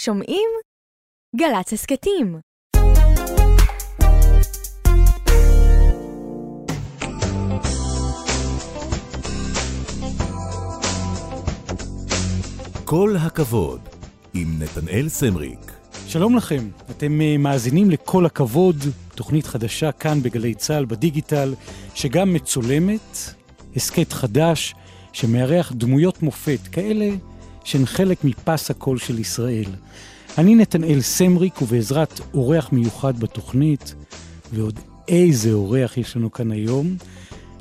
שומעים? גל"צ הסכתים. כל הכבוד, עם נתנאל סמריק. שלום לכם, אתם אה, מאזינים לכל הכבוד, תוכנית חדשה כאן בגלי צה"ל בדיגיטל, שגם מצולמת, הסכת חדש, שמארח דמויות מופת, כאלה שהן חלק מפס הקול של ישראל. אני נתנאל סמריק, ובעזרת אורח מיוחד בתוכנית, ועוד איזה אורח יש לנו כאן היום,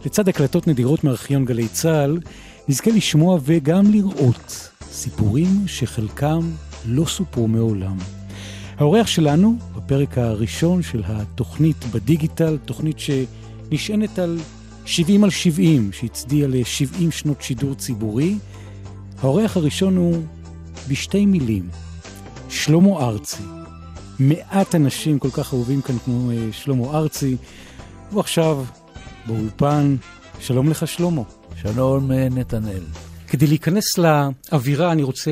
לצד הקלטות נדירות מארכיון גלי צה"ל, נזכה לשמוע וגם לראות סיפורים שחלקם לא סופרו מעולם. האורח שלנו, בפרק הראשון של התוכנית בדיגיטל, תוכנית שנשענת על 70 על 70, שהצדיע ל-70 שנות שידור ציבורי, האורח הראשון הוא בשתי מילים, שלמה ארצי. מעט אנשים כל כך אהובים כאן כמו uh, שלמה ארצי, הוא עכשיו באולפן. שלום לך, שלמה. שלום, אה, נתנאל. כדי להיכנס לאווירה, אני רוצה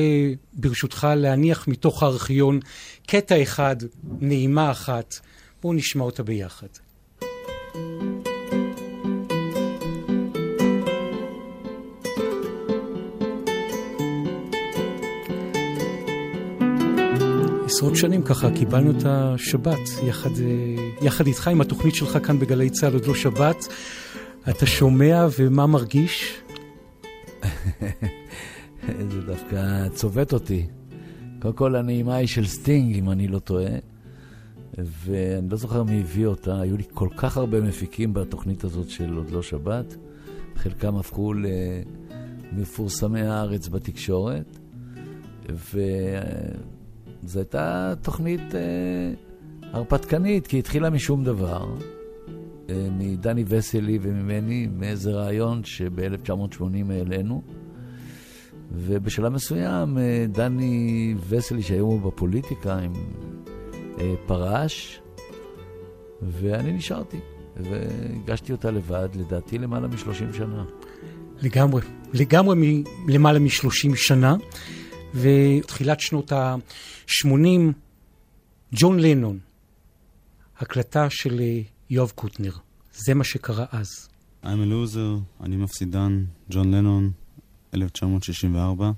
ברשותך להניח מתוך הארכיון קטע אחד, נעימה אחת. בואו נשמע אותה ביחד. עשרות שנים ככה קיבלנו את השבת יחד, יחד איתך עם התוכנית שלך כאן בגלי צה"ל, עוד לא שבת. אתה שומע ומה מרגיש? זה דווקא צובט אותי. קודם כל, הנעימה היא של סטינג, אם אני לא טועה, ואני לא זוכר מי הביא אותה. היו לי כל כך הרבה מפיקים בתוכנית הזאת של עוד לא שבת. חלקם הפכו למפורסמי הארץ בתקשורת, וזו הייתה תוכנית אה, הרפתקנית, כי היא התחילה משום דבר. אה, מדני וסלי וממני, מאיזה רעיון שב-1980 העלינו. ובשלב מסוים אה, דני וסלי, שהיום הוא בפוליטיקה, עם, אה, פרש, ואני נשארתי. והגשתי אותה לבד, לדעתי למעלה מ-30 שנה. לגמרי, לגמרי מ- למעלה מ-30 שנה. ותחילת שנות ה-80, ג'ון לנון, הקלטה של יואב קוטנר. זה מה שקרה אז. I'm a loser, אני מפסידן, ג'ון לנון, 1964.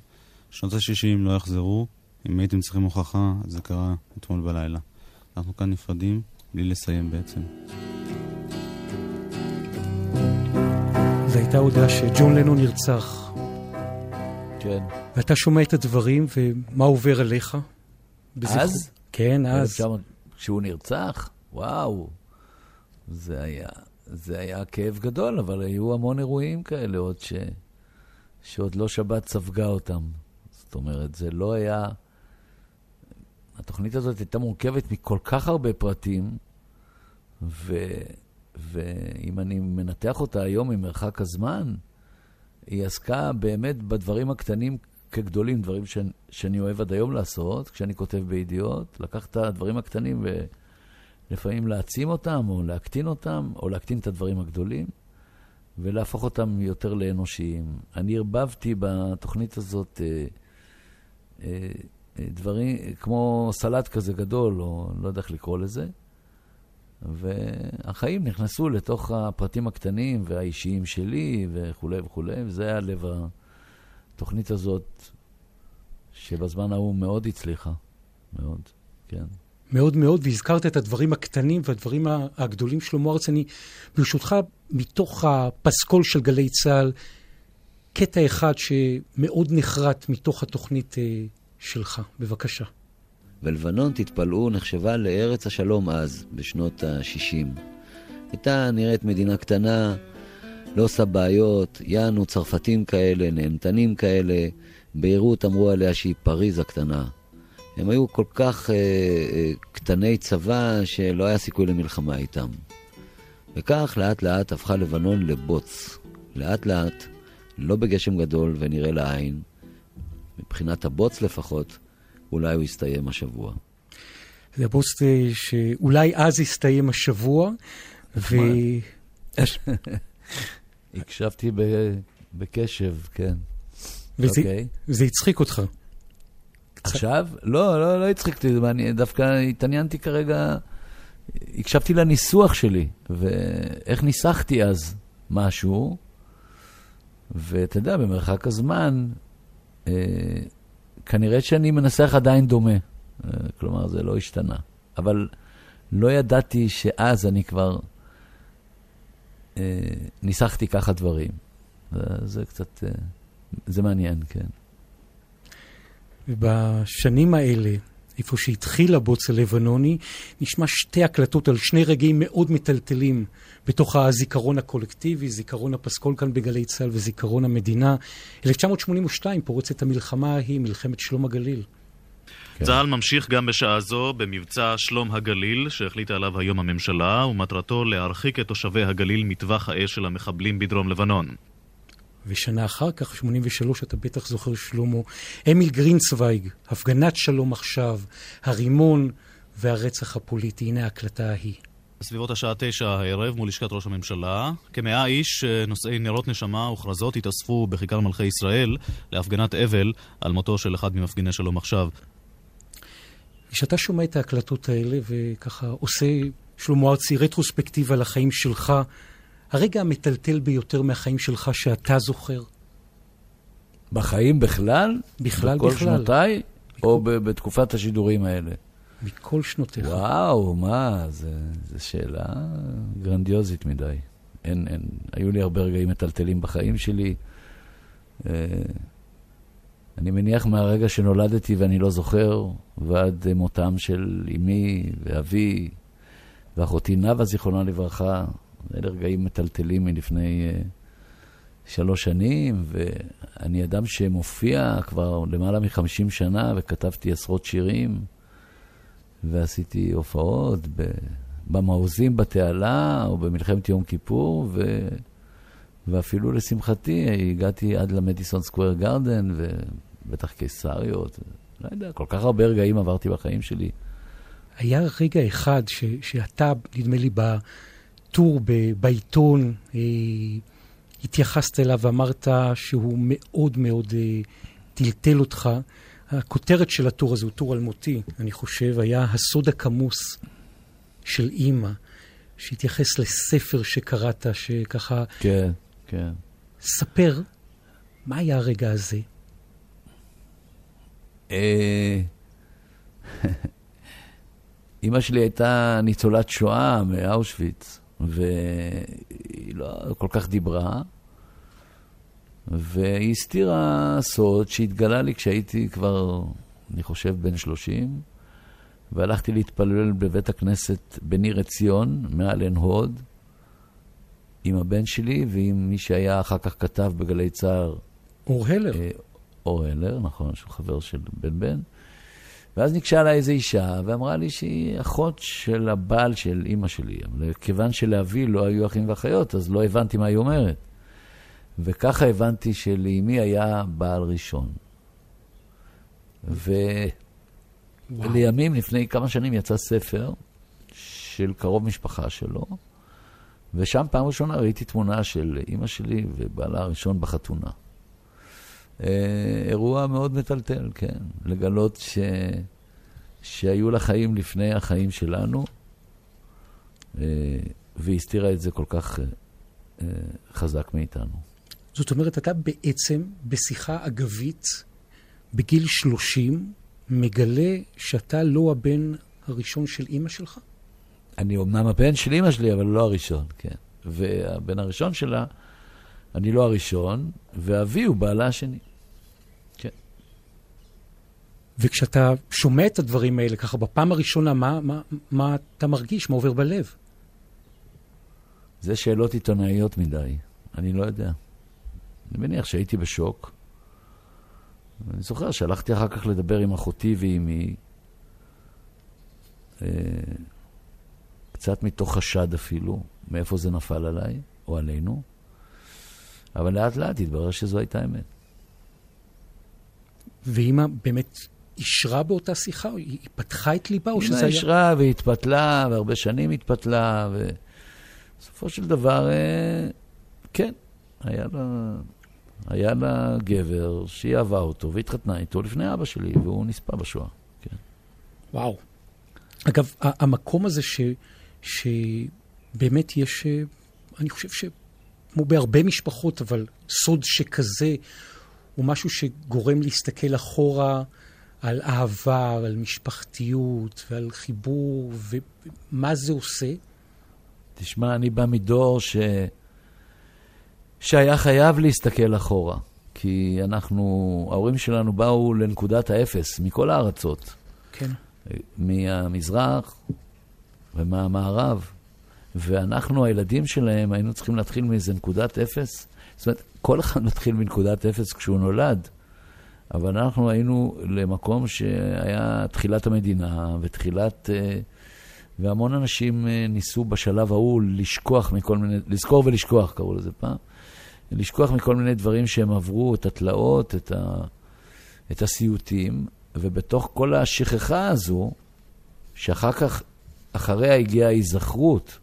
שנות ה-60 לא יחזרו. אם הייתם צריכים הוכחה, זה קרה אתמול בלילה. אנחנו כאן נפרדים, בלי לסיים בעצם. זו הייתה הודעה שג'ון לנון נרצח. כן. ואתה שומע את הדברים, ומה עובר עליך? בזכרו? אז? כן, אז. כשהוא נרצח? וואו. זה היה, זה היה כאב גדול, אבל היו המון אירועים כאלה עוד ש, שעוד לא שבת ספגה אותם. זאת אומרת, זה לא היה... התוכנית הזאת הייתה מורכבת מכל כך הרבה פרטים, ו, ואם אני מנתח אותה היום ממרחק הזמן, היא עסקה באמת בדברים הקטנים כגדולים, דברים ש, שאני אוהב עד היום לעשות, כשאני כותב בידיעות, לקח את הדברים הקטנים ו... לפעמים להעצים אותם, או להקטין אותם, או להקטין את הדברים הגדולים, ולהפוך אותם יותר לאנושיים. אני ערבבתי בתוכנית הזאת אה, אה, דברים כמו סלט כזה גדול, או לא יודע איך לקרוא לזה, והחיים נכנסו לתוך הפרטים הקטנים והאישיים שלי וכולי וכולי, וזה היה לב התוכנית הזאת, שבזמן ההוא מאוד הצליחה, מאוד, כן. מאוד מאוד, והזכרת את הדברים הקטנים והדברים הגדולים. שלמה ארץ, אני ברשותך, מתוך הפסקול של גלי צה"ל, קטע אחד שמאוד נחרט מתוך התוכנית אה, שלך. בבקשה. ולבנון, תתפלאו, נחשבה לארץ השלום אז, בשנות ה-60. הייתה נראית מדינה קטנה, לא עושה בעיות, יענו צרפתים כאלה, נהנתנים כאלה, ביירות אמרו עליה שהיא פריז הקטנה. הם היו כל כך אה, אה, קטני צבא שלא היה סיכוי למלחמה איתם. וכך לאט לאט הפכה לבנון לבוץ. לאט לאט, לא בגשם גדול ונראה לעין, מבחינת הבוץ לפחות, אולי הוא יסתיים השבוע. זה הבוץ שאולי אז יסתיים השבוע, ו... הקשבתי בקשב, כן. וזה okay. הצחיק אותך. עכשיו? לא, לא, לא הצחיק אותי, אני דווקא התעניינתי כרגע, הקשבתי לניסוח שלי, ואיך ניסחתי אז משהו, ואתה יודע, במרחק הזמן, אה, כנראה שאני מנסח עדיין דומה. אה, כלומר, זה לא השתנה. אבל לא ידעתי שאז אני כבר אה, ניסחתי ככה דברים. זה, זה קצת, אה, זה מעניין, כן. ובשנים האלה, איפה שהתחיל הבוץ הלבנוני, נשמע שתי הקלטות על שני רגעים מאוד מטלטלים בתוך הזיכרון הקולקטיבי, זיכרון הפסקול כאן בגלי צה"ל וזיכרון המדינה. 1982 פורצת המלחמה ההיא, מלחמת שלום הגליל. כן. צה"ל ממשיך גם בשעה זו במבצע שלום הגליל, שהחליטה עליו היום הממשלה, ומטרתו להרחיק את תושבי הגליל מטווח האש של המחבלים בדרום לבנון. ושנה אחר כך, 83, אתה בטח זוכר, שלמה, אמיל גרינצוויג, הפגנת שלום עכשיו, הרימון והרצח הפוליטי. הנה ההקלטה ההיא. בסביבות השעה תשע הערב מול לשכת ראש הממשלה, כמאה איש אה, נושאי נרות נשמה וכרזות התאספו בכיכר מלכי ישראל להפגנת אבל על מותו של אחד ממפגיני שלום עכשיו. כשאתה שומע את ההקלטות האלה וככה עושה, שלמה ארצי, רטרוספקטיבה לחיים שלך, הרגע המטלטל ביותר מהחיים שלך שאתה זוכר? בחיים בכלל? בכלל, בכל בכלל. בכל שנותיי? או בתקופת השידורים האלה? מכל שנותיך. וואו, מה, זו שאלה גרנדיוזית מדי. אין, אין, היו לי הרבה רגעים מטלטלים בחיים שלי. אה, אני מניח מהרגע שנולדתי ואני לא זוכר, ועד מותם של אמי ואבי ואחותי נאוה, זיכרונה לברכה. אלה רגעים מטלטלים מלפני uh, שלוש שנים, ואני אדם שמופיע כבר למעלה מחמישים שנה, וכתבתי עשרות שירים, ועשיתי הופעות במעוזים בתעלה, או במלחמת יום כיפור, ו... ואפילו לשמחתי הגעתי עד למדיסון סקוויר גרדן, ובטח קיסריות, לא יודע, כל כך הרבה רגעים עברתי בחיים שלי. היה רגע אחד ש, שאתה, נדמה לי, בטור ב, בעיתון, אה, התייחסת אליו ואמרת שהוא מאוד מאוד אה, טלטל אותך. הכותרת של הטור הזה הוא טור אלמותי, אני חושב, היה הסוד הכמוס של אימא, שהתייחס לספר שקראת, שככה... כן, כן. ספר, מה היה הרגע הזה? אה, אימא שלי הייתה ניצולת שואה מאושוויץ, והיא לא כל כך דיברה, והיא הסתירה סוד שהתגלה לי כשהייתי כבר, אני חושב, בן 30, והלכתי להתפלל בבית הכנסת בניר עציון, מעל עין הוד, עם הבן שלי ועם מי שהיה אחר כך כתב בגלי צהר. אור הלר. אה, אור הלר, נכון, שהוא חבר של בן בן. ואז ניגשה אליי איזו אישה ואמרה לי שהיא אחות של הבעל של אימא שלי. אבל כיוון שלאבי לא היו אחים ואחיות, אז לא הבנתי מה היא אומרת. וככה הבנתי שלאמי היה בעל ראשון. ו... ולימים, לפני כמה שנים, יצא ספר של קרוב משפחה שלו, ושם פעם ראשונה ראיתי תמונה של אימא שלי ובעלה הראשון בחתונה. אה, אירוע מאוד מטלטל, כן. לגלות ש... שהיו לה חיים לפני החיים שלנו, אה, והיא הסתירה את זה כל כך אה, חזק מאיתנו. זאת אומרת, אתה בעצם בשיחה אגבית, בגיל 30, מגלה שאתה לא הבן הראשון של אימא שלך? אני אומנם הבן של אימא שלי, אבל לא הראשון, כן. והבן הראשון שלה, אני לא הראשון, ואבי הוא בעלה השני. וכשאתה שומע את הדברים האלה ככה בפעם הראשונה, מה, מה, מה אתה מרגיש? מה עובר בלב? זה שאלות עיתונאיות מדי, אני לא יודע. אני מניח שהייתי בשוק. אני זוכר שהלכתי אחר כך לדבר עם אחותי ועימי, אה, קצת מתוך חשד אפילו, מאיפה זה נפל עליי או עלינו, אבל לאט לאט התברר שזו הייתה אמת. ואימא באמת אישרה באותה שיחה? היא פתחה את ליבה או שזה היה... אימא אישרה והתפתלה, והרבה שנים התפתלה, ובסופו של דבר, אה, כן, היה לה... היה לה גבר שהיא אהבה אותו והתחתנה איתו לפני אבא שלי, והוא נספה בשואה. כן. וואו. אגב, המקום הזה ש, שבאמת יש, אה, אני חושב שכמו בהרבה משפחות, אבל סוד שכזה, הוא משהו שגורם להסתכל אחורה על אהבה, על משפחתיות ועל חיבור, ומה זה עושה. תשמע, אני בא מדור ש... שהיה חייב להסתכל אחורה, כי אנחנו, ההורים שלנו באו לנקודת האפס מכל הארצות. כן. מהמזרח ומהמערב, ואנחנו, הילדים שלהם, היינו צריכים להתחיל מאיזה נקודת אפס. זאת אומרת, כל אחד מתחיל מנקודת אפס כשהוא נולד, אבל אנחנו היינו למקום שהיה תחילת המדינה ותחילת... אה, והמון אנשים אה, ניסו בשלב ההוא לשכוח מכל מיני, לזכור ולשכוח, קראו לזה פעם. לשכוח מכל מיני דברים שהם עברו, את התלאות, את, ה, את הסיוטים, ובתוך כל השכחה הזו, שאחר כך, אחריה הגיעה ההיזכרות,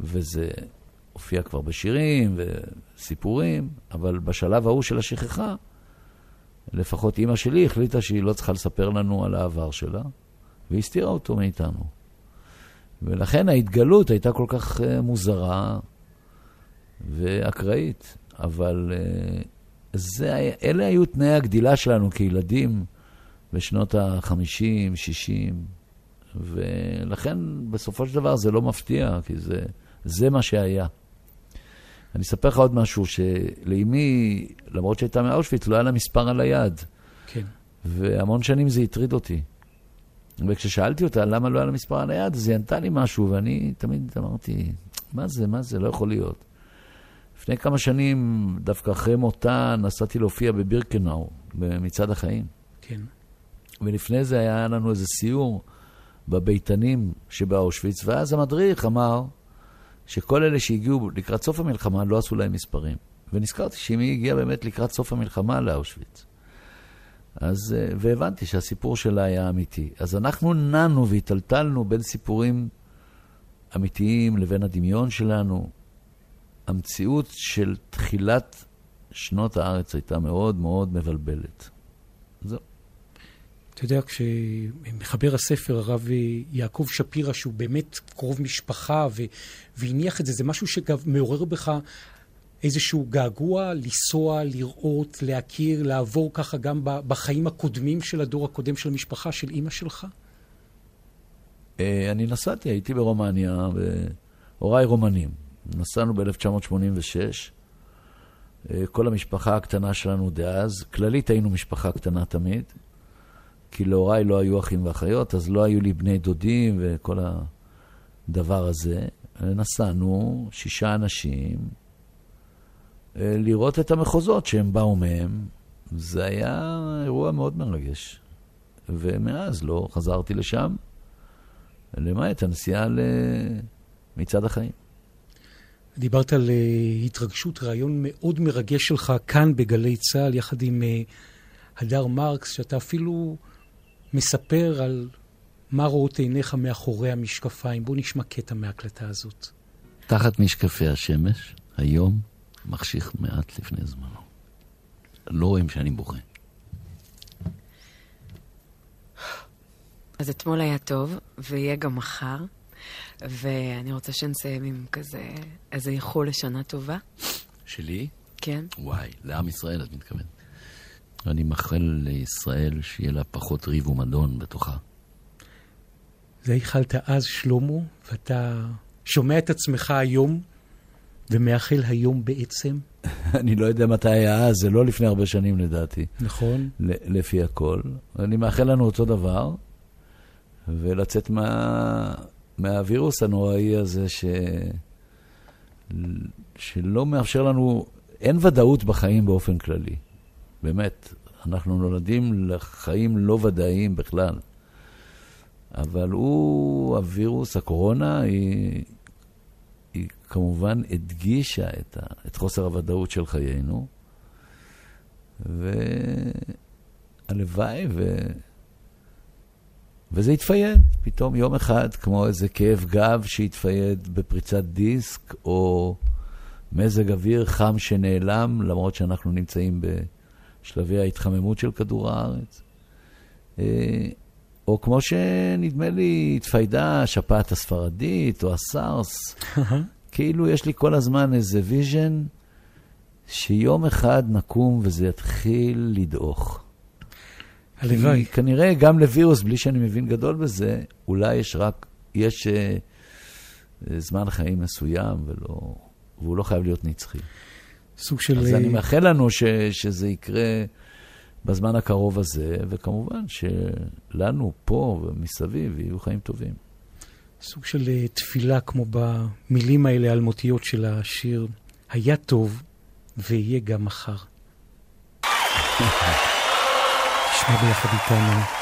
וזה הופיע כבר בשירים וסיפורים, אבל בשלב ההוא של השכחה, לפחות אימא שלי החליטה שהיא לא צריכה לספר לנו על העבר שלה, והסתירה אותו מאיתנו. ולכן ההתגלות הייתה כל כך uh, מוזרה ואקראית. אבל uh, זה, אלה היו תנאי הגדילה שלנו כילדים בשנות ה-50, 60, ולכן בסופו של דבר זה לא מפתיע, כי זה, זה מה שהיה. אני אספר לך עוד משהו, שלאמי, למרות שהייתה מאושוויץ, לא היה לה מספר על היד. כן. והמון שנים זה הטריד אותי. וכששאלתי אותה למה לא היה לה מספר על היד, אז היא ענתה לי משהו, ואני תמיד אמרתי, מה זה, מה זה, לא יכול להיות. לפני כמה שנים, דווקא אחרי מותה, נסעתי להופיע בבירקנאו, במצעד החיים. כן. ולפני זה היה לנו איזה סיור בביתנים שבאושוויץ, ואז המדריך אמר שכל אלה שהגיעו לקראת סוף המלחמה לא עשו להם מספרים. ונזכרתי שאם היא הגיעה באמת לקראת סוף המלחמה לאושוויץ. אז, אה, והבנתי שהסיפור שלה היה אמיתי. אז אנחנו נענו והיטלטלנו בין סיפורים אמיתיים לבין הדמיון שלנו. המציאות של תחילת שנות הארץ הייתה מאוד מאוד מבלבלת. זהו. אתה יודע, כשמחבר הספר, הרב יעקב שפירא, שהוא באמת קרוב משפחה, ו... והניח את זה, זה משהו שמעורר בך איזשהו געגוע, לנסוע, לראות, להכיר, לעבור ככה גם בחיים הקודמים של הדור הקודם של המשפחה, של אימא שלך? אה, אני נסעתי, הייתי ברומניה, והוריי רומנים. נסענו ב-1986. אה, כל המשפחה הקטנה שלנו דאז, כללית היינו משפחה קטנה תמיד, כי להוריי לא היו אחים ואחיות, אז לא היו לי בני דודים וכל הדבר הזה. נסענו, שישה אנשים, אה, לראות את המחוזות שהם באו מהם. זה היה אירוע מאוד מרגש. ומאז לא חזרתי לשם, למעט הנסיעה למצעד החיים. דיברת על uh, התרגשות, רעיון מאוד מרגש שלך כאן בגלי צה"ל, יחד עם uh, הדר מרקס, שאתה אפילו מספר על מה רואות עיניך מאחורי המשקפיים. בוא נשמע קטע מההקלטה הזאת. תחת משקפי השמש, היום מחשיך מעט לפני זמנו. לא רואים שאני בוכה. אז אתמול היה טוב, ויהיה גם מחר. ואני רוצה שנסיים עם כזה, איזה איחול לשנה טובה. שלי? כן. וואי, לעם ישראל את מתכוונת. אני מאחל לישראל שיהיה לה פחות ריב ומדון בתוכה. זה איחלת אז, שלמה, ואתה שומע את עצמך היום ומאחל היום בעצם? אני לא יודע מתי היה אז, זה לא לפני הרבה שנים לדעתי. נכון. לפי הכל. אני מאחל לנו אותו דבר, ולצאת מה... מהווירוס הנוראי הזה ש... שלא מאפשר לנו, אין ודאות בחיים באופן כללי. באמת, אנחנו נולדים לחיים לא ודאיים בכלל. אבל הוא, הווירוס, הקורונה, היא, היא כמובן הדגישה את, ה, את חוסר הוודאות של חיינו, והלוואי ו... וזה התפייד, פתאום יום אחד, כמו איזה כאב גב שהתפייד בפריצת דיסק, או מזג אוויר חם שנעלם, למרות שאנחנו נמצאים בשלבי ההתחממות של כדור הארץ. אה, או כמו שנדמה לי התפיידה השפעת הספרדית, או הסארס, כאילו יש לי כל הזמן איזה vision שיום אחד נקום וזה יתחיל לדעוך. הלוואי. כנראה גם לווירוס, בלי שאני מבין גדול בזה, אולי יש רק, יש uh, זמן חיים מסוים, ולא, והוא לא חייב להיות נצחי. סוג של... אז אני אה, מאחל לנו ש, שזה יקרה בזמן הקרוב הזה, וכמובן שלנו פה ומסביב יהיו חיים טובים. סוג של אה, תפילה, כמו במילים האלה האלמותיות של השיר, היה טוב ויהיה גם מחר. תשמע ביחד איתנו.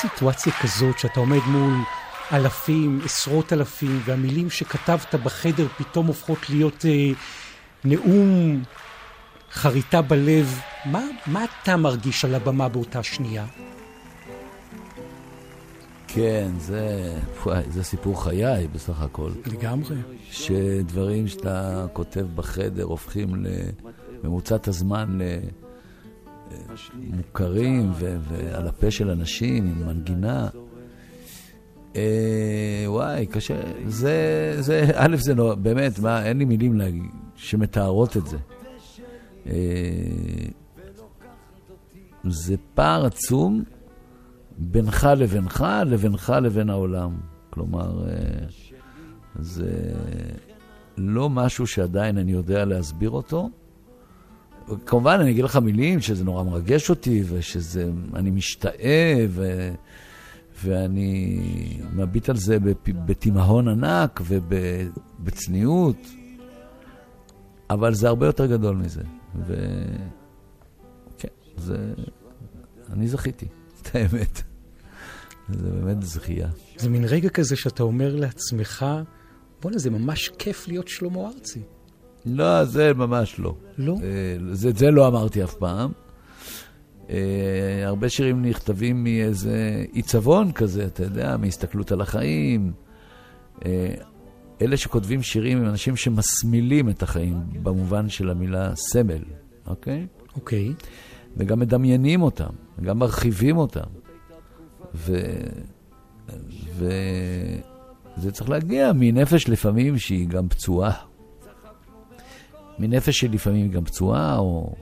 סיטואציה כזאת שאתה עומד מול אלפים, עשרות אלפים, והמילים שכתבת בחדר פתאום הופכות להיות אה, נאום חריטה בלב, מה, מה אתה מרגיש על הבמה באותה שנייה? כן, זה, וואי, זה סיפור חיי בסך הכל. לגמרי. שדברים שאתה כותב בחדר הופכים לממוצת הזמן למוכרים ו- ועל הפה של אנשים עם מנגינה. אה, וואי, קשה. זה, זה, א', זה לא, באמת, מה, אין לי מילים שמתארות את זה. אה, זה פער עצום בינך לבינך, לבינך לבין העולם. כלומר, אה, זה לא משהו שעדיין אני יודע להסביר אותו. כמובן, אני אגיד לך מילים שזה נורא מרגש אותי, ושזה, אני משתאה, ו, ואני מביט על זה בפ- בתימהון ענק ובצניעות, אבל זה הרבה יותר גדול מזה. וכן, זה... אני זכיתי, את האמת. זה באמת זכייה. זה מין רגע כזה שאתה אומר לעצמך, בואנה, זה ממש כיף להיות שלמה ארצי. לא, זה ממש לא. לא? אה, זה, זה לא אמרתי אף פעם. אה, הרבה שירים נכתבים מאיזה עיצבון כזה, אתה יודע, מהסתכלות על החיים. אה, אלה שכותבים שירים הם אנשים שמסמילים את החיים, במובן של המילה סמל, אוקיי? אוקיי. וגם מדמיינים אותם, וגם מרחיבים אותם. ו... וזה צריך להגיע מנפש לפעמים שהיא גם פצועה. מנפש שלפעמים היא גם פצועה, או,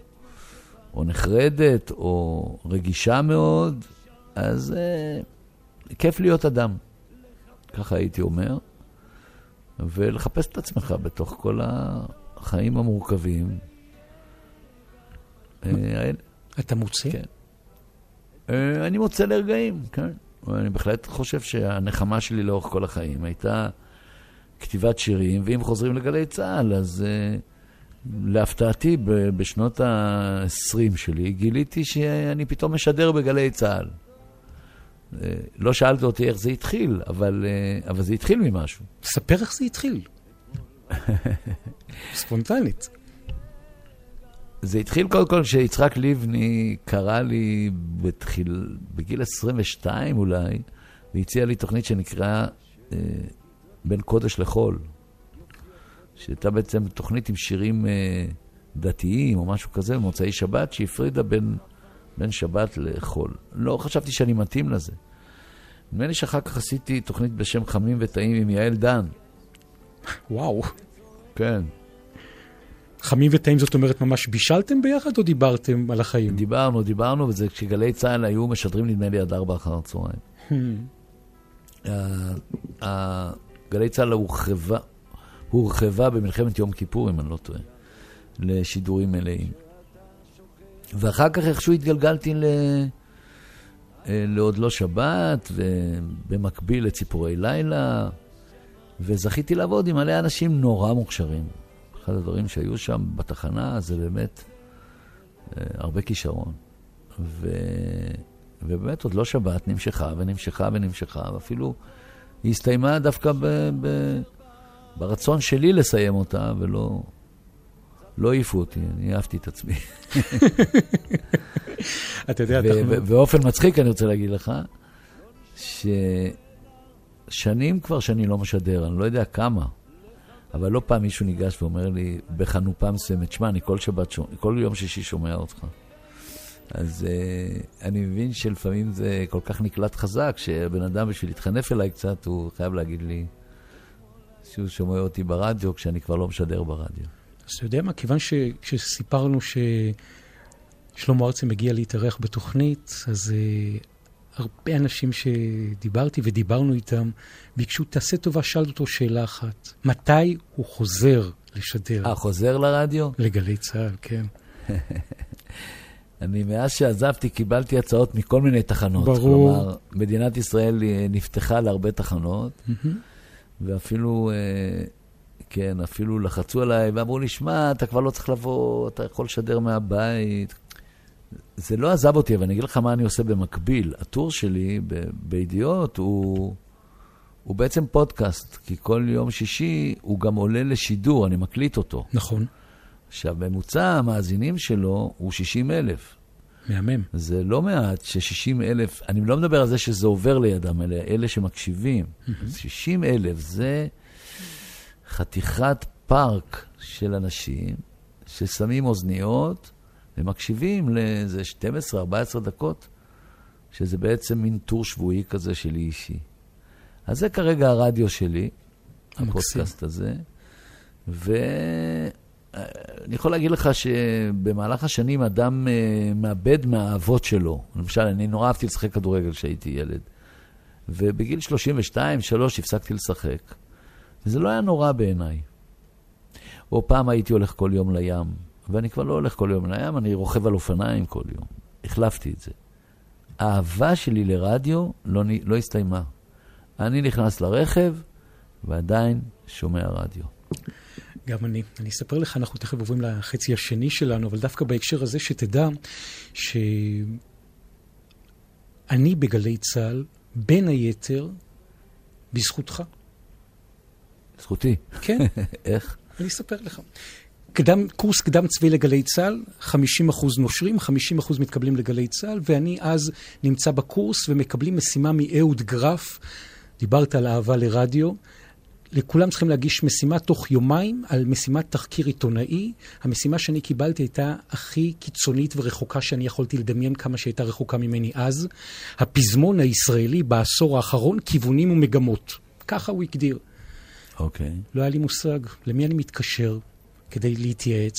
או נחרדת, או רגישה מאוד, אז אה, כיף להיות אדם. ככה הייתי אומר. ולחפש את עצמך בתוך כל החיים המורכבים. אה, האלה. אתה מוצא? כן. אה, אני מוצא לרגעים, כן. אני בהחלט חושב שהנחמה שלי לאורך כל החיים הייתה כתיבת שירים, ואם חוזרים לגלי צה"ל, אז uh, להפתעתי, בשנות ה-20 שלי, גיליתי שאני פתאום משדר בגלי צה"ל. Uh, לא שאלת אותי איך זה התחיל, אבל, uh, אבל זה התחיל ממשהו. ספר איך זה התחיל. ספונטנית. זה התחיל קודם כל כשיצחק לבני קרא לי בתחיל, בגיל 22 אולי, והציע לי תוכנית שנקראה אה, בין קודש לחול. שהייתה בעצם תוכנית עם שירים אה, דתיים או משהו כזה, במוצאי שבת, שהפרידה בין, בין שבת לחול. לא חשבתי שאני מתאים לזה. נדמה לי שאחר כך עשיתי תוכנית בשם חמים וטעים עם יעל דן. וואו. כן. חמים וטעים זאת אומרת ממש בישלתם ביחד או דיברתם על החיים? דיברנו, דיברנו, וזה כשגלי צה"ל היו משדרים נדמה לי עד ארבע אחר הצהריים. ה- ה- גלי צה"ל הורחבה, הורחבה במלחמת יום כיפור, אם אני לא טועה, לשידורים מלאים. ואחר כך איכשהו התגלגלתי ל... אה, לעוד לא שבת, ובמקביל לציפורי לילה, וזכיתי לעבוד עם מלא אנשים נורא מוכשרים. אחד הדברים שהיו שם בתחנה זה באמת אה, הרבה כישרון. ו... ובאמת עוד לא שבת נמשכה ונמשכה ונמשכה, ואפילו היא הסתיימה דווקא ב... ב... ברצון שלי לסיים אותה, ולא לא העיפו אותי, אני אהבתי את עצמי. אתה יודע, אתה... באופן מצחיק אני רוצה להגיד לך, ששנים כבר שאני לא משדר, אני לא יודע כמה, אבל לא פעם מישהו ניגש ואומר לי בחנופה מסוימת, שמע, אני כל שבת, שומע, כל יום שישי שומע אותך. אז uh, אני מבין שלפעמים זה כל כך נקלט חזק, שבן אדם בשביל להתחנף אליי קצת, הוא חייב להגיד לי שהוא שומע אותי ברדיו כשאני כבר לא משדר ברדיו. אז אתה יודע מה, כיוון שסיפרנו ששלמה ארצי מגיע להתארח בתוכנית, אז uh, הרבה אנשים שדיברתי ודיברנו איתם, ביקשו, תעשה טובה, שאל אותו שאלה אחת. מתי הוא חוזר לשדר? אה, חוזר לרדיו? לגלי צה"ל, כן. אני מאז שעזבתי קיבלתי הצעות מכל מיני תחנות. ברור. כלומר, מדינת ישראל נפתחה להרבה תחנות, mm-hmm. ואפילו, אה, כן, אפילו לחצו עליי ואמרו לי, שמע, אתה כבר לא צריך לבוא, אתה יכול לשדר מהבית. זה לא עזב אותי, אבל אני אגיד לך מה אני עושה במקביל. הטור שלי בידיעות הוא, הוא בעצם פודקאסט, כי כל יום שישי הוא גם עולה לשידור, אני מקליט אותו. נכון. עכשיו, ממוצע המאזינים שלו הוא 60 אלף. מהמם. זה לא מעט ש-60 אלף, אני לא מדבר על זה שזה עובר לידם, אלא אלה שמקשיבים. Mm-hmm. 60 אלף זה חתיכת פארק של אנשים ששמים אוזניות ומקשיבים לאיזה 12-14 דקות, שזה בעצם מין טור שבועי כזה שלי אישי. אז זה כרגע הרדיו שלי, הפודקאסט הזה. ו... אני יכול להגיד לך שבמהלך השנים אדם uh, מאבד מהאהבות שלו. למשל, אני נורא אהבתי לשחק כדורגל כשהייתי ילד. ובגיל 32-3 הפסקתי לשחק. וזה לא היה נורא בעיניי. או פעם הייתי הולך כל יום לים, ואני כבר לא הולך כל יום לים, אני רוכב על אופניים כל יום. החלפתי את זה. האהבה שלי לרדיו לא, לא הסתיימה. אני נכנס לרכב ועדיין שומע רדיו. גם אני. אני אספר לך, אנחנו תכף עוברים לחצי השני שלנו, אבל דווקא בהקשר הזה שתדע שאני בגלי צה"ל, בין היתר, בזכותך. זכותי? כן. איך? אני אספר לך. קדם, קורס קדם צבאי לגלי צה"ל, 50 אחוז נושרים, 50 אחוז מתקבלים לגלי צה"ל, ואני אז נמצא בקורס ומקבלים משימה מאהוד גרף. דיברת על אהבה לרדיו. לכולם צריכים להגיש משימה תוך יומיים על משימת תחקיר עיתונאי. המשימה שאני קיבלתי הייתה הכי קיצונית ורחוקה שאני יכולתי לדמיין כמה שהייתה רחוקה ממני אז. הפזמון הישראלי בעשור האחרון, כיוונים ומגמות. ככה הוא הגדיר. אוקיי. Okay. לא היה לי מושג למי אני מתקשר כדי להתייעץ.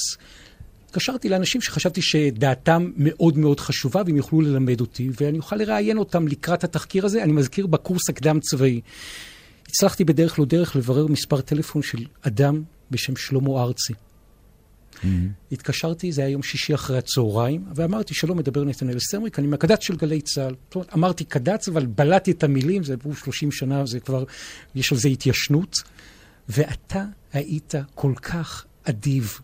התקשרתי לאנשים שחשבתי שדעתם מאוד מאוד חשובה והם יוכלו ללמד אותי, ואני אוכל לראיין אותם לקראת התחקיר הזה. אני מזכיר בקורס הקדם צבאי. הצלחתי בדרך לא דרך לברר מספר טלפון של אדם בשם שלמה ארצי. Mm-hmm. התקשרתי, זה היה יום שישי אחרי הצהריים, ואמרתי, שלום, מדבר נתנאל סמריק, אני מהקד"צ של גלי צה"ל. זאת אומרת, אמרתי קד"צ, אבל בלעתי את המילים, זה עברו 30 שנה, זה כבר, יש על זה התיישנות. ואתה היית כל כך אדיב,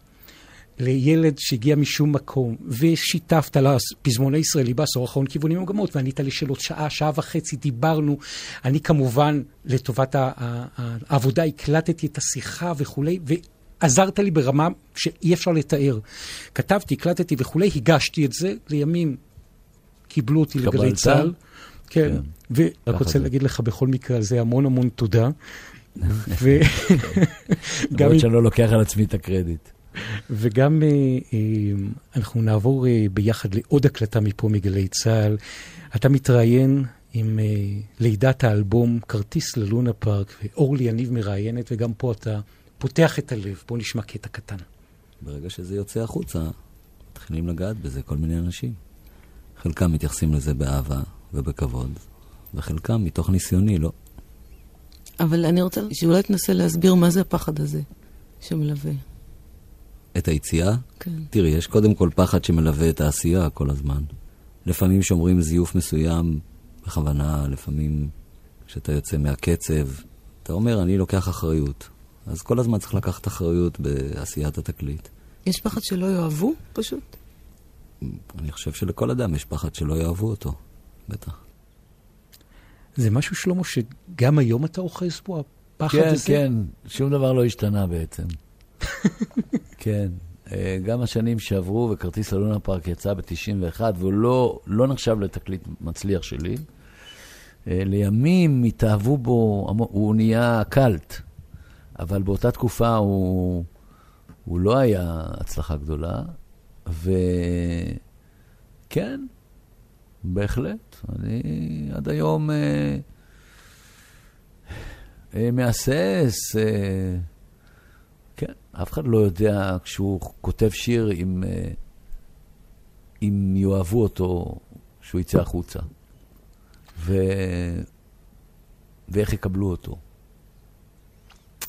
לילד שהגיע משום מקום, ושיתפת לפזמון הישראלי בעשור האחרון כיוונים ומגמות, וענית לשאלות שעה, שעה וחצי, דיברנו. אני כמובן, לטובת העבודה, הקלטתי את השיחה וכולי, ועזרת לי ברמה שאי אפשר לתאר. כתבתי, הקלטתי וכולי, הגשתי את זה, לימים קיבלו אותי לגלי צה"ל. כן, כן. ורק רוצה להגיד לך בכל מקרה על זה המון המון תודה. למרות שאני לא לוקח על עצמי את הקרדיט. וגם אה, אה, אנחנו נעבור אה, ביחד לעוד הקלטה מפה מגלי צה"ל. אתה מתראיין עם לידת האלבום כרטיס ללונה פארק, ואורלי יניב מראיינת, וגם פה אתה פותח את הלב. בוא נשמע קטע קטן. ברגע שזה יוצא החוצה, מתחילים לגעת בזה כל מיני אנשים. חלקם מתייחסים לזה באהבה ובכבוד, וחלקם מתוך ניסיוני, לא. אבל אני רוצה שאולי תנסה להסביר מה זה הפחד הזה שמלווה. את היציאה? כן. תראי, יש קודם כל פחד שמלווה את העשייה כל הזמן. לפעמים שומרים זיוף מסוים בכוונה, לפעמים כשאתה יוצא מהקצב, אתה אומר, אני לוקח אחריות. אז כל הזמן צריך לקחת אחריות בעשיית התקליט. יש פחד שלא יאהבו, פשוט? אני חושב שלכל אדם יש פחד שלא יאהבו אותו, בטח. זה משהו, שלמה, שגם היום אתה אוחז בו, הפחד כן, הזה? כן, שום דבר לא השתנה בעצם. כן, אה, גם השנים שעברו, וכרטיס ללונה פארק יצא ב-91, והוא לא, לא נחשב לתקליט מצליח שלי. אה, לימים התאהבו בו, הוא נהיה קאלט, אבל באותה תקופה הוא, הוא לא היה הצלחה גדולה, וכן, בהחלט, אני עד היום אה, אה, מהסס, אה, אף אחד לא יודע כשהוא כותב שיר אם, אה, אם יאהבו אותו כשהוא יצא החוצה, ו... ואיך יקבלו אותו.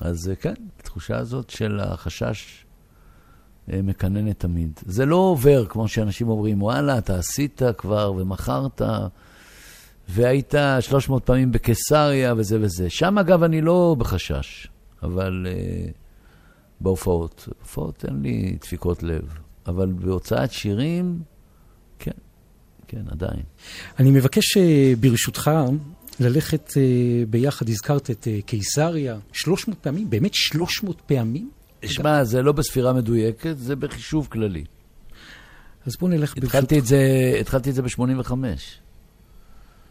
אז אה, כן, התחושה הזאת של החשש אה, מקננת תמיד. זה לא עובר, כמו שאנשים אומרים, וואלה, אתה עשית כבר ומכרת, והיית 300 פעמים בקיסריה וזה וזה. שם, אגב, אני לא בחשש, אבל uh, בהופעות. בהופעות אין לי דפיקות לב, אבל בהוצאת שירים, כן, כן, עדיין. אני מבקש, אה, ברשותך, ללכת אה, ביחד, הזכרת את אה, קיסריה, 300 פעמים? באמת 300 פעמים? שמע, זה לא בספירה מדויקת, זה בחישוב כללי. אז בואו נלך ברשותך. התחלתי את זה, התחלתי את זה ב-85.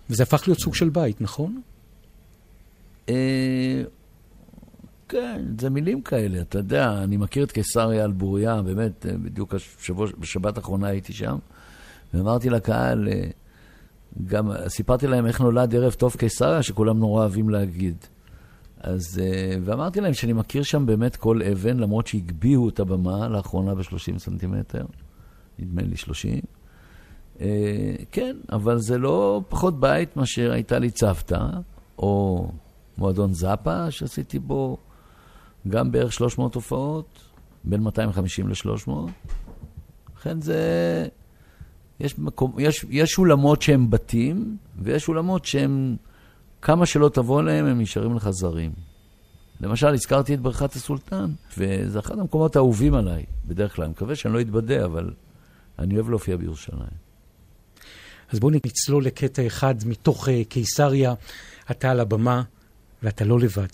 וזה הפך להיות סוג של בית, נכון? כן, זה מילים כאלה, אתה יודע, אני מכיר את קיסריה על בוריה, באמת, אה, בדיוק השבוע, בשבת האחרונה הייתי שם, ואמרתי לקהל, אה, גם סיפרתי להם איך נולד ערב טוב קיסריה, שכולם נורא אוהבים להגיד. אז, אה, ואמרתי להם שאני מכיר שם באמת כל אבן, למרות שהגביהו את הבמה לאחרונה ב-30 סנטימטר, נדמה לי 30. אה, כן, אבל זה לא פחות בית מאשר הייתה לי צוותא, או מועדון זאפה, שעשיתי בו גם בערך 300 הופעות, בין 250 ל-300. לכן זה... יש, מקום, יש, יש אולמות שהם בתים, ויש אולמות שהם, כמה שלא תבוא אליהם, הם נשארים לך זרים. למשל, הזכרתי את בריכת הסולטן, וזה אחד המקומות האהובים עליי, בדרך כלל. אני מקווה שאני לא אתבדה, אבל אני אוהב להופיע בירושלים. אז בואו נצלול לקטע אחד מתוך אה, קיסריה. אתה על הבמה, ואתה לא לבד.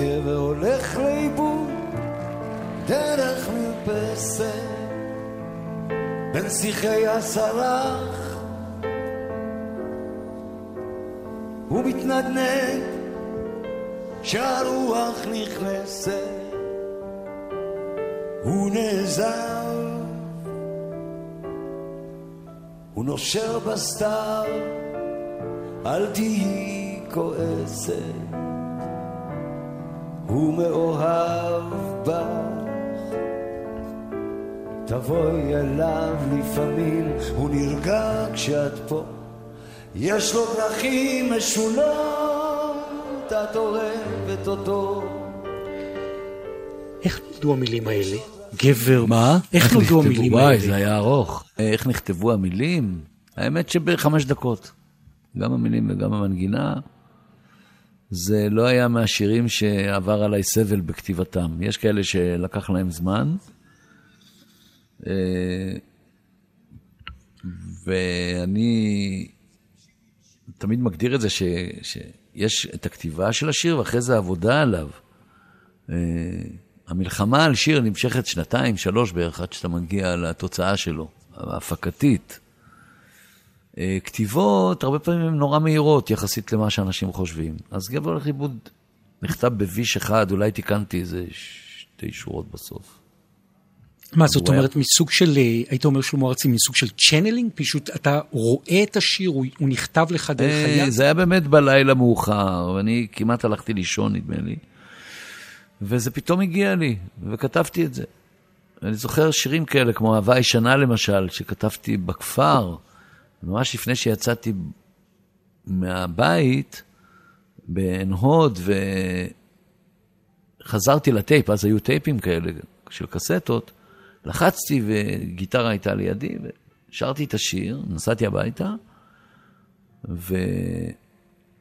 גבר הולך לאיבוד דרך מרפסת. בין שיחי הסלח הוא מתנדנד כשהרוח נכנסת. הוא נעזר הוא נושר בסתיו אל תהיי כועסת הוא מאוהב בך. תבואי אליו לפעמים, הוא נרגע כשאת פה. יש לו דרכים משונות, את אוהבת אותו. איך נולדו המילים האלה? גבר. מה? איך נולדו? המילים וואי, האלה? זה היה ארוך. איך נכתבו המילים? האמת שבחמש דקות. גם המילים וגם המנגינה. זה לא היה מהשירים שעבר עליי סבל בכתיבתם. יש כאלה שלקח להם זמן. אה, ואני תמיד מגדיר את זה ש, שיש את הכתיבה של השיר ואחרי זה עבודה עליו. אה, המלחמה על שיר נמשכת שנתיים, שלוש בערך, עד שאתה מגיע לתוצאה שלו, ההפקתית. אה, כתיבות, הרבה פעמים הן נורא מהירות יחסית למה שאנשים חושבים. אז גבר הולך לאיבוד נכתב בוויש אחד, אולי תיקנתי איזה שתי שורות בסוף. מה, זאת היה- אומרת, מסוג של, אה, היית אומר שלמה ארצי, מסוג של צ'נלינג? פשוט אתה רואה את השיר, הוא הוא נכתב לך דרך אה, היד? זה היה באמת בלילה מאוחר, ואני כמעט הלכתי לישון, נדמה לי. וזה פתאום הגיע לי, וכתבתי את זה. אני זוכר שירים כאלה, כמו אהבה ישנה למשל, שכתבתי בכפר, ממש לפני שיצאתי מהבית, בעין הוד, וחזרתי לטייפ, אז היו טייפים כאלה של קסטות, לחצתי וגיטרה הייתה לידי, ושרתי את השיר, נסעתי הביתה, ו...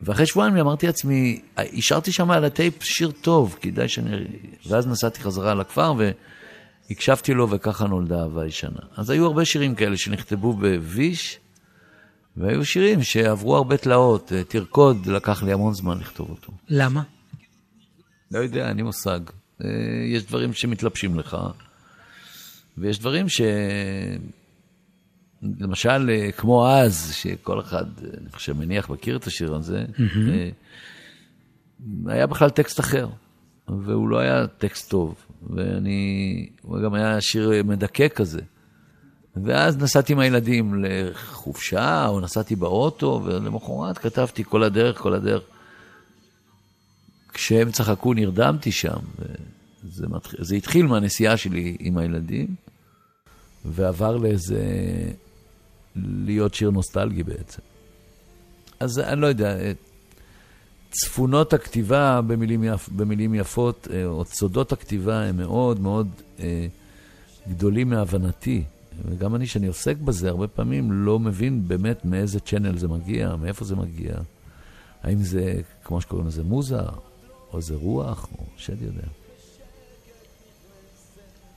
ואחרי שבועיים אמרתי לעצמי, השארתי שם על הטייפ שיר טוב, כדאי שאני... ואז נסעתי חזרה לכפר והקשבתי לו וככה נולדה אהבה ישנה. אז היו הרבה שירים כאלה שנכתבו בוויש, והיו שירים שעברו הרבה תלאות. תרקוד, לקח לי המון זמן לכתוב אותו. למה? לא יודע, אין לי מושג. אה, יש דברים שמתלבשים לך, ויש דברים ש... למשל, אה, כמו אז, שכל אחד, אה, אני חושב, מניח, מכיר את השיר הזה. היה בכלל טקסט אחר, והוא לא היה טקסט טוב, ואני, הוא גם היה שיר מדכא כזה. ואז נסעתי עם הילדים לחופשה, או נסעתי באוטו, ולמחרת כתבתי כל הדרך, כל הדרך. כשהם צחקו נרדמתי שם, וזה מתח... זה התחיל מהנסיעה שלי עם הילדים, ועבר לאיזה... להיות שיר נוסטלגי בעצם. אז אני לא יודע, צפונות הכתיבה במילים, יפ, במילים יפות, אה, או סודות הכתיבה הם מאוד מאוד אה, גדולים מהבנתי. וגם אני, שאני עוסק בזה, הרבה פעמים לא מבין באמת מאיזה צ'אנל זה מגיע, מאיפה זה מגיע. האם זה, כמו שקוראים לזה, מוזה, או זה רוח, או שד יודע.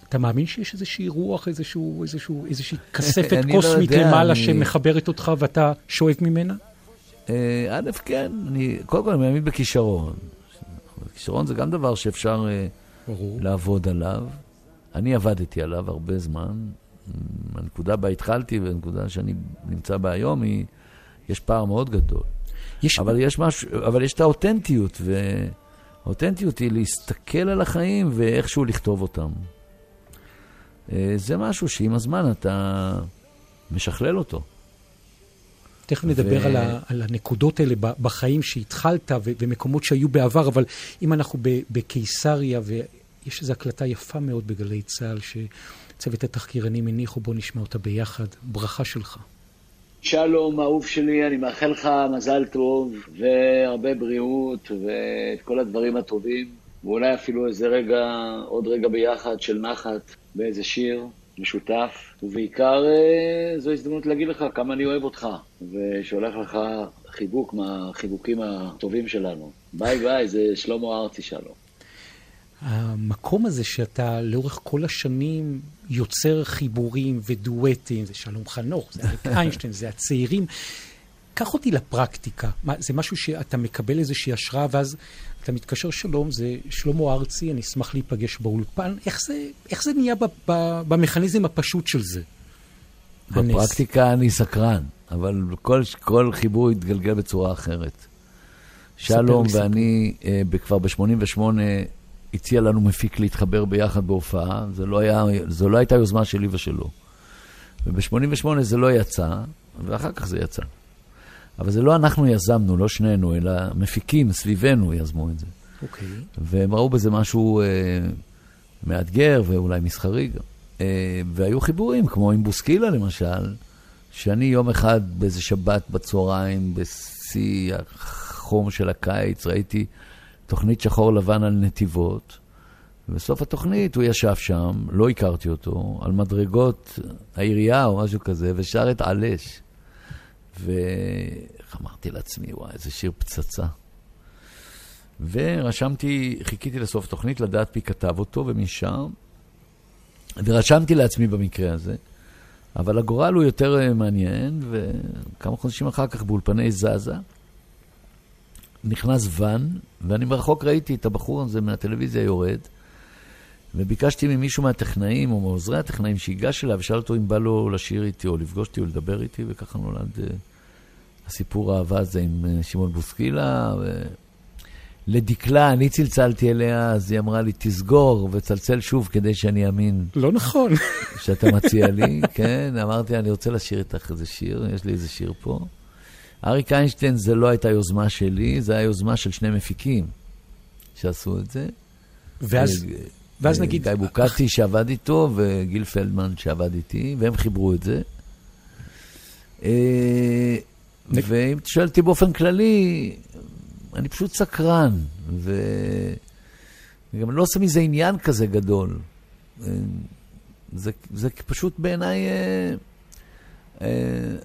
אתה מאמין שיש איזושהי רוח, איזשהו, איזשהו, איזושהי כספת לא קוסמית לא יודע, למעלה אני... שמחברת אותך ואתה שואב ממנה? אה, א', כן, אני, קודם כל אני מאמין בכישרון. כישרון זה גם דבר שאפשר אה, ברור. לעבוד עליו. אני עבדתי עליו הרבה זמן. הנקודה בה התחלתי והנקודה שאני נמצא בה היום היא, יש פער מאוד גדול. יש... אבל יש משהו, אבל יש את האותנטיות, והאותנטיות היא להסתכל על החיים ואיכשהו לכתוב אותם. אה, זה משהו שעם הזמן אתה משכלל אותו. תכף נדבר ו... על, ה, על הנקודות האלה בחיים שהתחלת ו, ומקומות שהיו בעבר, אבל אם אנחנו בקיסריה, ויש איזו הקלטה יפה מאוד בגלי צה"ל, שצוות התחקירנים הניחו, בוא נשמע אותה ביחד. ברכה שלך. שלום, אהוב שלי, אני מאחל לך מזל טוב, והרבה בריאות, ואת כל הדברים הטובים, ואולי אפילו איזה רגע, עוד רגע ביחד של נחת. באיזה שיר משותף, ובעיקר אה, זו הזדמנות להגיד לך כמה אני אוהב אותך, ושולח לך חיבוק מהחיבוקים הטובים שלנו. ביי ביי, זה שלמה ארצי שלום. המקום הזה שאתה לאורך כל השנים יוצר חיבורים ודואטים, זה שלום חנוך, זה אריק איינשטיין, זה הצעירים. קח אותי לפרקטיקה. מה, זה משהו שאתה מקבל איזושהי השראה, ואז אתה מתקשר שלום, זה שלמה ארצי, אני אשמח להיפגש באולפן. איך זה, איך זה נהיה ב, ב, במכניזם הפשוט של זה? בפרקטיקה הנס. אני סקרן, אבל כל, כל חיבור יתגלגל בצורה אחרת. שלום ואני אה, כבר ב-88 הציע לנו מפיק להתחבר ביחד בהופעה, זו לא, היה, זו לא הייתה יוזמה שלי ושלו. וב-88 זה לא יצא, ואחר כך זה יצא. אבל זה לא אנחנו יזמנו, לא שנינו, אלא מפיקים סביבנו יזמו את זה. אוקיי. Okay. והם ראו בזה משהו אה, מאתגר ואולי מסחרי גם. אה, והיו חיבורים, כמו עם בוסקילה למשל, שאני יום אחד באיזה שבת בצהריים, בשיא החום של הקיץ, ראיתי תוכנית שחור לבן על נתיבות. ובסוף התוכנית הוא ישב שם, לא הכרתי אותו, על מדרגות העירייה או משהו כזה, ושר את עלש. ואיך אמרתי לעצמי, וואי, איזה שיר פצצה. ורשמתי, חיכיתי לסוף התוכנית לדעת מי כתב אותו ומשם, ורשמתי לעצמי במקרה הזה, אבל הגורל הוא יותר אה, מעניין, וכמה חודשים אחר כך באולפני זזה, נכנס ואן, ואני מרחוק ראיתי את הבחור הזה מהטלוויזיה יורד, וביקשתי ממישהו מהטכנאים או מעוזרי הטכנאים שיגש אליו ושאל אותו אם בא לו לשיר איתי או לפגוש אותי או לדבר איתי, וככה נולד uh, הסיפור האהבה הזה עם uh, שמעון בוסקילה. ו... לדקלה, אני צלצלתי אליה, אז היא אמרה לי, תסגור וצלצל שוב כדי שאני אאמין. לא נכון. שאתה מציע לי, כן, אמרתי, אני רוצה לשיר איתך איזה שיר, יש לי איזה שיר פה. אריק איינשטיין זה לא הייתה יוזמה שלי, זה היה יוזמה של שני מפיקים שעשו את זה. ואז... ואז נגיד... גיא בוקטי שעבד איתו וגיל פלדמן שעבד איתי, והם חיברו את זה. אה, ואם אתה שואל אותי באופן כללי, אני פשוט סקרן, וגם לא עושה מזה עניין כזה גדול. אה, זה, זה פשוט בעיניי אה, אה,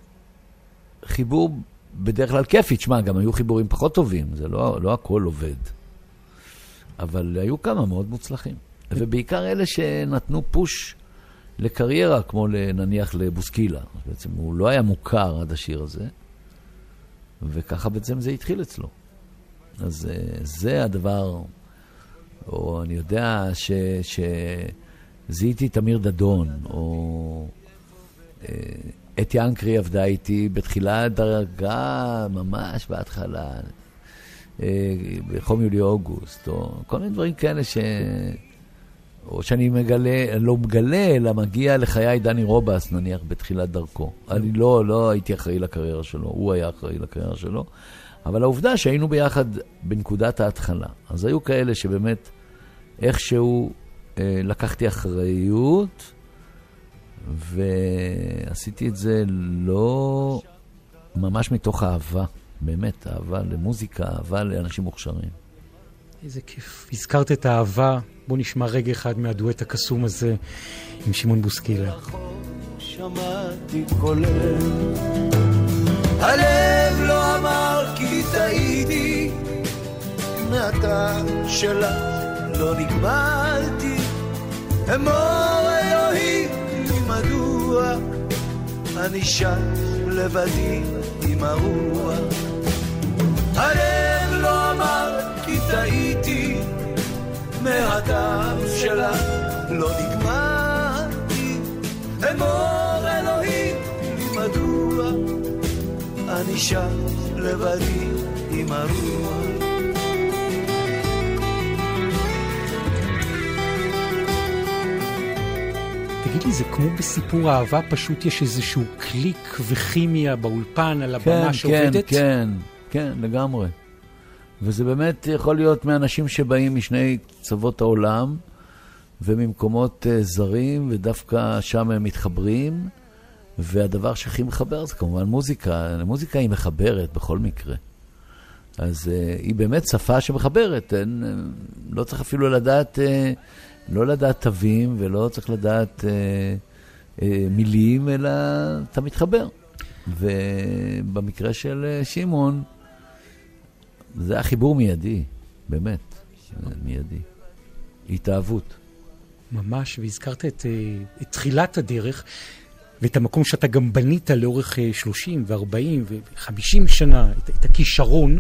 חיבור בדרך כלל כיפי. תשמע, גם היו חיבורים פחות טובים, זה לא, לא הכל עובד. אבל היו כמה מאוד מוצלחים. ובעיקר אלה שנתנו פוש לקריירה, כמו נניח לבוסקילה. בעצם הוא לא היה מוכר עד השיר הזה, וככה בעצם זה התחיל אצלו. אז אה, זה הדבר, או אני יודע שזיהיתי את אמיר דדון, או אתי אנקרי עבדה איתי בתחילת דרגה, ממש בהתחלה, אה, בחום יולי-אוגוסט, או כל מיני דברים כאלה ש... או שאני מגלה, לא מגלה, אלא מגיע לחיי דני רובס, נניח, בתחילת דרכו. אני לא, לא הייתי אחראי לקריירה שלו, הוא היה אחראי לקריירה שלו. אבל העובדה שהיינו ביחד בנקודת ההתחלה. אז היו כאלה שבאמת איכשהו אה, לקחתי אחריות, ועשיתי את זה לא ממש מתוך אהבה, באמת, אהבה למוזיקה, אהבה לאנשים מוכשרים. איזה כיף. הזכרת את האהבה, בוא נשמע רגע אחד מהדואט הקסום הזה עם שמעון בוסקילה. שמעתי הלב לא אמר כי טעיתי, מעתה שלך לא נגמלתי, אמור אני שם לבדי עם הרוח. הלב לא אמר כי טעיתי, מהטעם שלה לא נגמרתי. אמור אלוהים לי מדוע אני שם לבדי עם הרוח. תגיד לי, זה כמו בסיפור אהבה, פשוט יש איזשהו קליק וכימיה באולפן על הבמה כן, שעובדת? כן, כן, כן, לגמרי. וזה באמת יכול להיות מאנשים שבאים משני קצוות העולם וממקומות uh, זרים, ודווקא שם הם מתחברים, והדבר שהכי מחבר זה כמובן מוזיקה. מוזיקה היא מחברת בכל מקרה. אז uh, היא באמת שפה שמחברת, אין, uh, לא צריך אפילו לדעת, uh, לא לדעת תווים ולא צריך לדעת uh, uh, מילים, אלא אתה מתחבר. ובמקרה של uh, שמעון, זה היה חיבור מיידי, באמת, מיידי. התאהבות. ממש, והזכרת את, אה, את תחילת הדרך ואת המקום שאתה גם בנית לאורך 30 ו-40 ו-50 שנה, את, את הכישרון.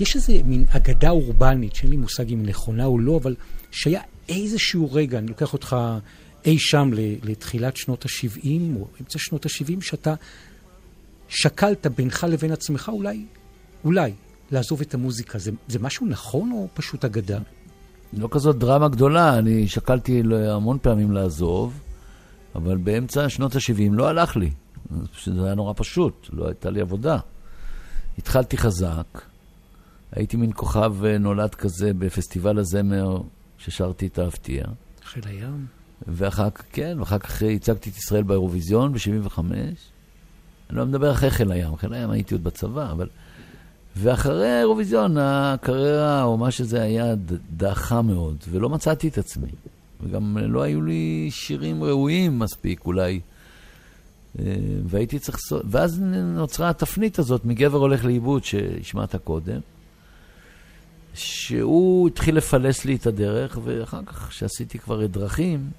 יש איזה מין אגדה אורבנית, שאין לי מושג אם נכונה או לא, אבל שהיה איזשהו רגע, אני לוקח אותך אי שם לתחילת שנות ה-70 או אמצע שנות ה-70, שאתה שקלת בינך לבין עצמך אולי, אולי, לעזוב את המוזיקה. זה, זה משהו נכון או פשוט אגדה? לא כזאת דרמה גדולה, אני שקלתי המון פעמים לעזוב, אבל באמצע שנות ה-70 לא הלך לי. זה היה נורא פשוט, לא הייתה לי עבודה. התחלתי חזק, הייתי מין כוכב אה, נולד כזה בפסטיבל הזמר ששרתי את האבטיה. חיל הים. ואחר כך, כן, ואחר כך הצגתי את ישראל באירוויזיון ב-75. אני לא מדבר אחרי חיל הים, חיל הים הייתי עוד בצבא, אבל... ואחרי האירוויזיון, הקריירה, או מה שזה היה, דעכה מאוד, ולא מצאתי את עצמי. וגם לא היו לי שירים ראויים מספיק, אולי. אה, והייתי צריך... ואז נוצרה התפנית הזאת מגבר הולך לאיבוד, שהשמעת קודם, שהוא התחיל לפלס לי את הדרך, ואחר כך, כשעשיתי כבר את דרכים,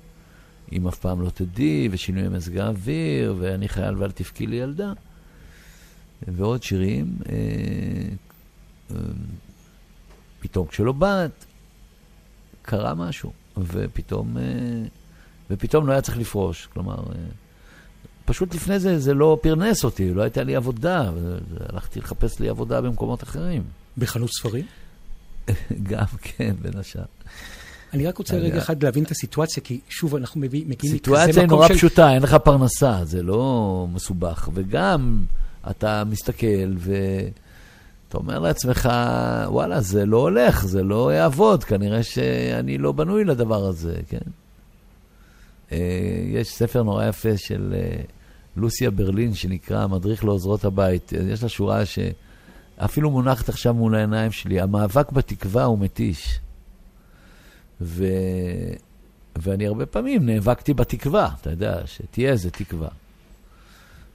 אם אף פעם לא תדעי, ושינוי מזג האוויר, ואני חייל ואל תבכי לי ילדה, ועוד שירים. אה, אה, פתאום כשלא באת, קרה משהו, ופתאום, אה, ופתאום לא היה צריך לפרוש. כלומר, פשוט לפני זה זה לא פרנס אותי, לא הייתה לי עבודה, הלכתי לחפש לי עבודה במקומות אחרים. בחנות ספרים? גם, כן, בין השאר. אני רק רוצה רגע אחד להבין את הסיטואציה, כי שוב, אנחנו מגיעים מכזה מקום של... סיטואציה נורא פשוטה, אין לך פרנסה, זה לא מסובך. וגם... אתה מסתכל ואתה אומר לעצמך, וואלה, זה לא הולך, זה לא יעבוד, כנראה שאני לא בנוי לדבר הזה, כן? אה, יש ספר נורא יפה של אה, לוסיה ברלין, שנקרא מדריך לעוזרות הבית. יש לה שורה שאפילו מונחת עכשיו מול העיניים שלי, המאבק בתקווה הוא מתיש. ו... ואני הרבה פעמים נאבקתי בתקווה, אתה יודע, שתהיה איזה תקווה.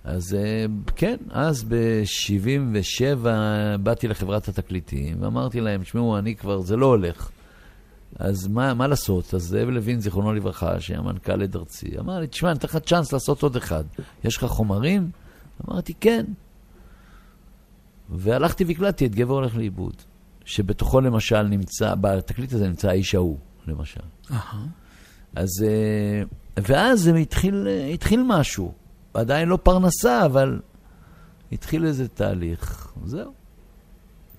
אז אה, כן, אז ב-77' באתי לחברת התקליטים ואמרתי להם, תשמעו, אני כבר, זה לא הולך. אז מה, מה לעשות? אז זאב לוין, זיכרונו לברכה, שהיה מנכ"ל עד ארצי, אמר לי, תשמע, אני אתן לך צ'אנס לעשות עוד אחד. יש לך חומרים? אמרתי, כן. והלכתי והקלטתי את גבר הולך לאיבוד, שבתוכו למשל נמצא, בתקליט הזה נמצא האיש ההוא, למשל. אז, אה, ואז זה התחיל, התחיל משהו. עדיין לא פרנסה, אבל התחיל איזה תהליך. זהו.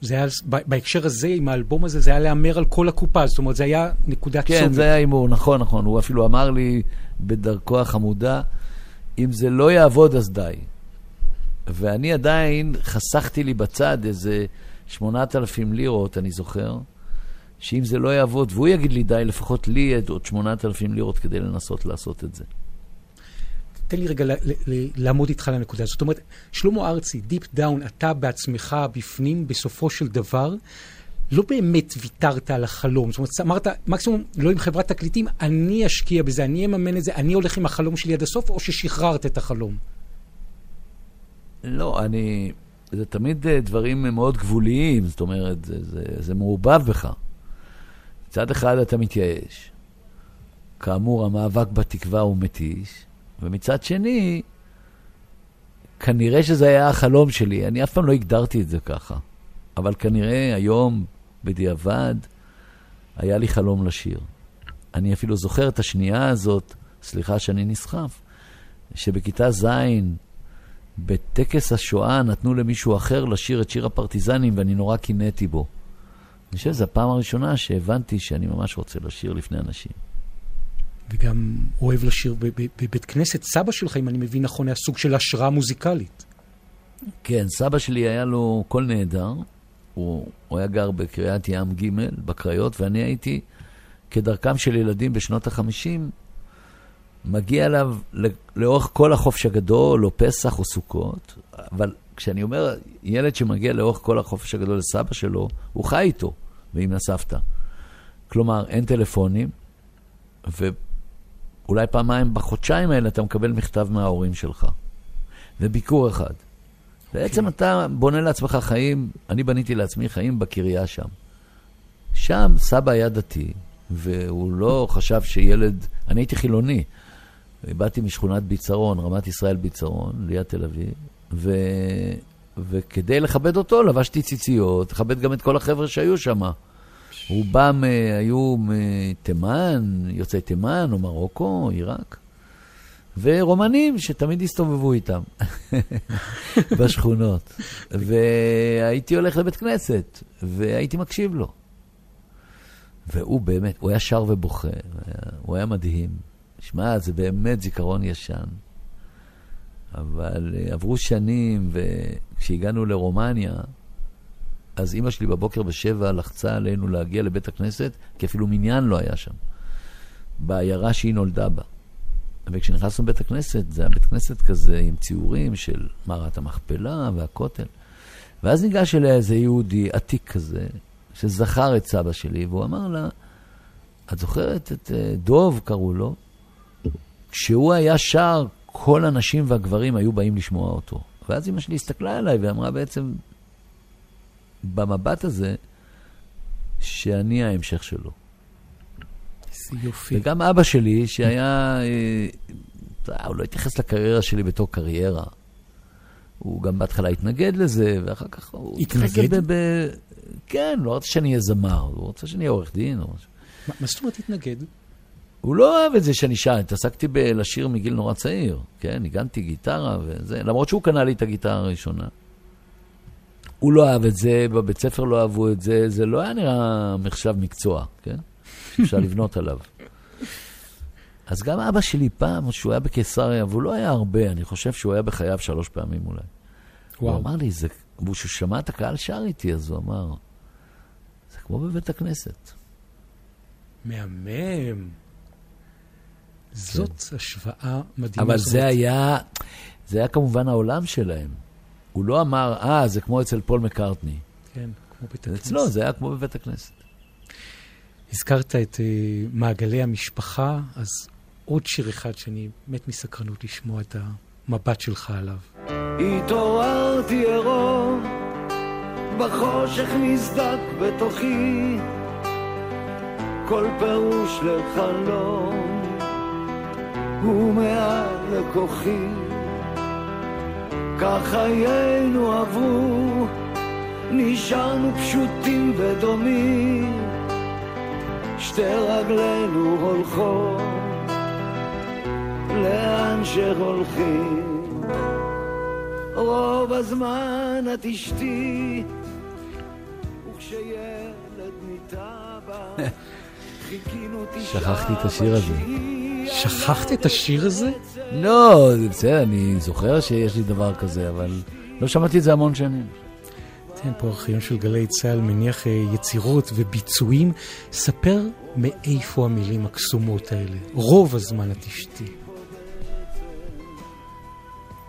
זה היה, בהקשר הזה, עם האלבום הזה, זה היה להמר על כל הקופה, זאת אומרת, זה היה נקודת כן, צומת. כן, זה היה הימור, נכון, נכון. הוא אפילו אמר לי בדרכו החמודה, אם זה לא יעבוד, אז די. ואני עדיין חסכתי לי בצד איזה 8,000 לירות, אני זוכר, שאם זה לא יעבוד, והוא יגיד לי די, לפחות לי עוד 8,000 לירות כדי לנסות לעשות את זה. תן לי רגע ל- ל- לעמוד איתך לנקודה הזאת. זאת אומרת, שלמה ארצי, deep down, אתה בעצמך בפנים, בסופו של דבר, לא באמת ויתרת על החלום. זאת אומרת, אמרת, מקסימום, לא עם חברת תקליטים, אני אשקיע בזה, אני אממן את זה, אני הולך עם החלום שלי עד הסוף, או ששחררת את החלום? לא, אני... זה תמיד אה, דברים מאוד גבוליים, זאת אומרת, זה, זה, זה מעורבב בך. מצד אחד אתה מתייאש. כאמור, המאבק בתקווה הוא מתיש, ומצד שני, כנראה שזה היה החלום שלי. אני אף פעם לא הגדרתי את זה ככה. אבל כנראה היום, בדיעבד, היה לי חלום לשיר. אני אפילו זוכר את השנייה הזאת, סליחה שאני נסחף, שבכיתה ז', בטקס השואה נתנו למישהו אחר לשיר את שיר הפרטיזנים, ואני נורא קינאתי בו. אני חושב שזו הפעם הראשונה שהבנתי שאני ממש רוצה לשיר לפני אנשים. וגם אוהב לשיר בבית כנסת. סבא שלך, אם אני מבין נכון, היה סוג של השראה מוזיקלית. כן, סבא שלי היה לו קול נהדר. הוא, הוא היה גר בקריית ים ג' בקריות, ואני הייתי, כדרכם של ילדים בשנות החמישים, מגיע אליו לאורך כל החופש הגדול, או פסח או סוכות, אבל כשאני אומר ילד שמגיע לאורך כל החופש הגדול לסבא שלו, הוא חי איתו ועם הסבתא. כלומר, אין טלפונים, ואולי פעמיים בחודשיים האלה אתה מקבל מכתב מההורים שלך. וביקור אחד. בעצם אתה בונה לעצמך חיים, אני בניתי לעצמי חיים בקריה שם. שם סבא היה דתי, והוא לא חשב שילד, אני הייתי חילוני. באתי משכונת ביצרון, רמת ישראל ביצרון, ליד תל אביב, ו... וכדי לכבד אותו לבשתי ציציות, לכבד גם את כל החבר'ה שהיו שם. רובם היו מתימן, יוצאי תימן או מרוקו, עיראק. ורומנים שתמיד הסתובבו איתם בשכונות. והייתי הולך לבית כנסת, והייתי מקשיב לו. והוא באמת, הוא היה שר ובוכה, הוא היה מדהים. שמע, זה באמת זיכרון ישן. אבל uh, עברו שנים, וכשהגענו לרומניה, אז אימא שלי בבוקר בשבע לחצה עלינו להגיע לבית הכנסת, כי אפילו מניין לא היה שם, בעיירה שהיא נולדה בה. וכשנכנסנו לבית הכנסת, זה היה בית כנסת כזה עם ציורים של מערת המכפלה והכותל. ואז ניגש אליה איזה יהודי עתיק כזה, שזכר את סבא שלי, והוא אמר לה, את זוכרת את uh, דוב, קראו לו? כשהוא היה שר, כל הנשים והגברים היו באים לשמוע אותו. ואז אמא שלי הסתכלה עליי ואמרה בעצם, במבט הזה, שאני ההמשך שלו. איזה יופי. וגם אבא שלי, שהיה... אה, הוא לא התייחס לקריירה שלי בתור קריירה. הוא גם בהתחלה התנגד לזה, ואחר כך הוא... התנגד? ב... ב... כן, לא רוצה שאני אהיה זמר, הוא רוצה שאני אהיה עורך דין. מה זאת אומרת התנגד? הוא לא אוהב את זה שאני שר, התעסקתי בלשיר מגיל נורא צעיר, כן? ניגנתי גיטרה וזה, למרות שהוא קנה לי את הגיטרה הראשונה. הוא לא אהב את זה, בבית ספר לא אהבו את זה, זה לא היה נראה מחשב מקצוע, כן? שאפשר לבנות עליו. אז גם אבא שלי פעם, כשהוא היה בקיסריה, והוא לא היה הרבה, אני חושב שהוא היה בחייו שלוש פעמים אולי. וואו. הוא אמר לי, זה, וכשהוא שמע את הקהל שר איתי, אז הוא אמר, זה כמו בבית הכנסת. מהמם. זאת כן. השוואה מדהימה. אבל זה היה, זה היה כמובן העולם שלהם. הוא לא אמר, אה, זה כמו אצל פול מקארטני. כן, כמו בית הכנסת. אצלו זה היה כמו בבית הכנסת. הזכרת את uh, מעגלי המשפחה, אז עוד שיר אחד שאני מת מסקרנות לשמוע את המבט שלך עליו. התעוררתי עירום, בחושך נסדק בתוכי, כל פירוש לחלום הוא מעל לכוחי. כך חיינו עברו, נשארנו פשוטים ודומים, שתי רגלינו הולכות לאן שהולכים. רוב הזמן את אשתי, וכשילד ניטע בה, חיכינו תשעה שכחתי את השיר הזה. שכחת את השיר הזה? לא, זה בסדר, אני זוכר שיש לי דבר כזה, אבל לא שמעתי את זה המון שנים. כן, פה ארכיון של גלי צה"ל מניח אה, יצירות וביצועים. ספר מאיפה המילים הקסומות האלה. רוב הזמן את אשתי.